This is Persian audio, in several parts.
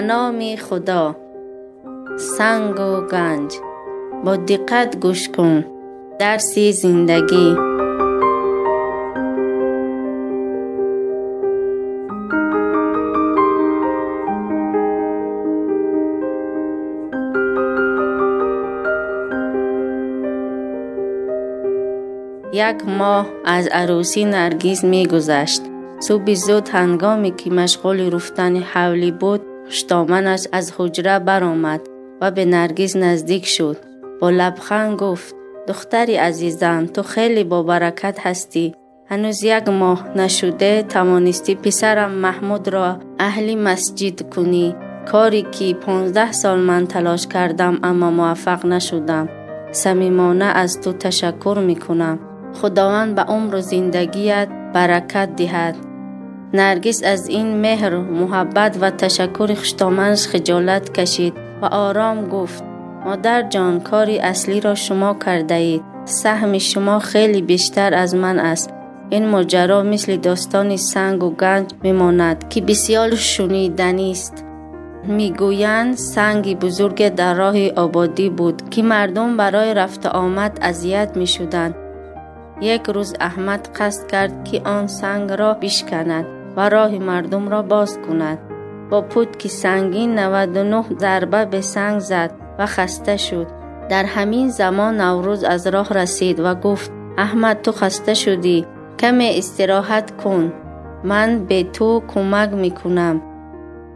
نام خدا. سنگ و گنج. با دقت گوش کن. درسی زندگی. یک ماه از عروسی نرگیز می گذشت. صبح زود هنگامی که مشغول رفتن حولی بود خشتامنش از حجره برآمد و به نرگیز نزدیک شد. با لبخند گفت دختری عزیزم تو خیلی با برکت هستی. هنوز یک ماه نشده توانستی پسرم محمود را اهلی مسجد کنی. کاری که پانزده سال من تلاش کردم اما موفق نشدم. صمیمانه از تو تشکر می کنم خداوند به عمر و زندگیت برکت دهد. نرگس از این مهر محبت و تشکر خشتامنش خجالت کشید و آرام گفت مادر جان کاری اصلی را شما کرده اید سهم شما خیلی بیشتر از من است. این ماجرا مثل داستان سنگ و گنج میماند که بسیار شنیدنی است. می‌گویند سنگی بزرگ در راه آبادی بود که مردم برای رفت آمد اذیت می‌شدند. یک روز احمد قصد کرد که آن سنگ را بشکند و راه مردم را باز کند. با پود که سنگین 99 ضربه به سنگ زد و خسته شد. در همین زمان نوروز از راه رسید و گفت احمد تو خسته شدی. کمی استراحت کن. من به تو کمک می‌کنم.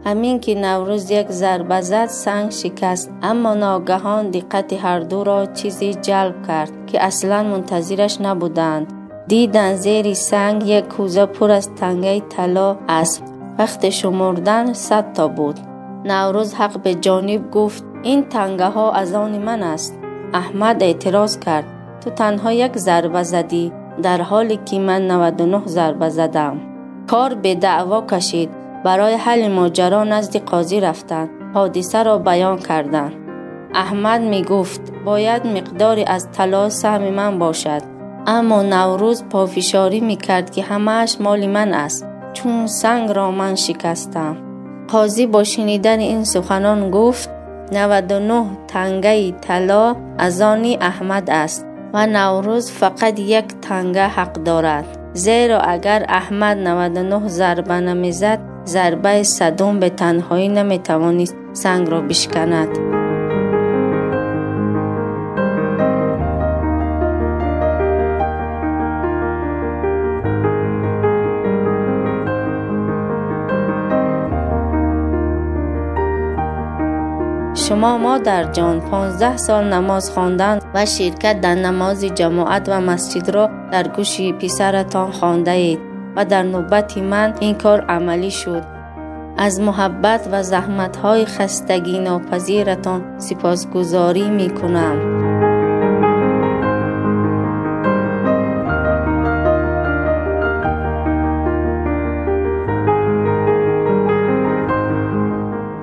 همین که نوروز یک ضربه زد سنگ شکست. اما ناگهان دقت هر دو را چیزی جلب کرد که اصلا منتظرش نبودند. دیدن زیر سنگ یک کوزه پر از تنگه طلا است وقت شمردن صد تا بود. نوروز حق به جانب گفت این تنگه ها از آن من است. احمد اعتراض کرد تو تنها یک ضربه زدی در حالی که من 99 ضربه زدم. کار به دعوا کشید. برای حل ماجرا نزد قاضی رفتند. حادثه را بیان کردند. احمد می گفت باید مقداری از طلا سهم من باشد. اما نوروز پافشاری می کرد که همهش مال من است چون سنگ را من شکستم. قاضی با شنیدن این سخنان گفت 99 تنگه طلا از آنی احمد است و نوروز فقط یک تنگه حق دارد. زیرا اگر احمد 99 ضربه نمی‌زد зарбаи садум бе танҳоӣ наметавонист сангро бишканад. Шумо модарҷон 15 сол намоз хондан ва ширкат дар намози ҷамоат ва масҷидро дар гӯши писаратон хондаед. و در نوبت من این کار عملی شد از محبت و زحمت های خستگی ناپذیرتان سپاسگزاری می کنم.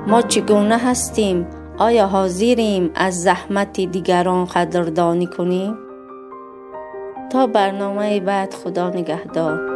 ما چگونه هستیم آیا حاضریم از زحمت دیگران قدردانی کنیم؟ تا برنامه بعد خدا نگهدار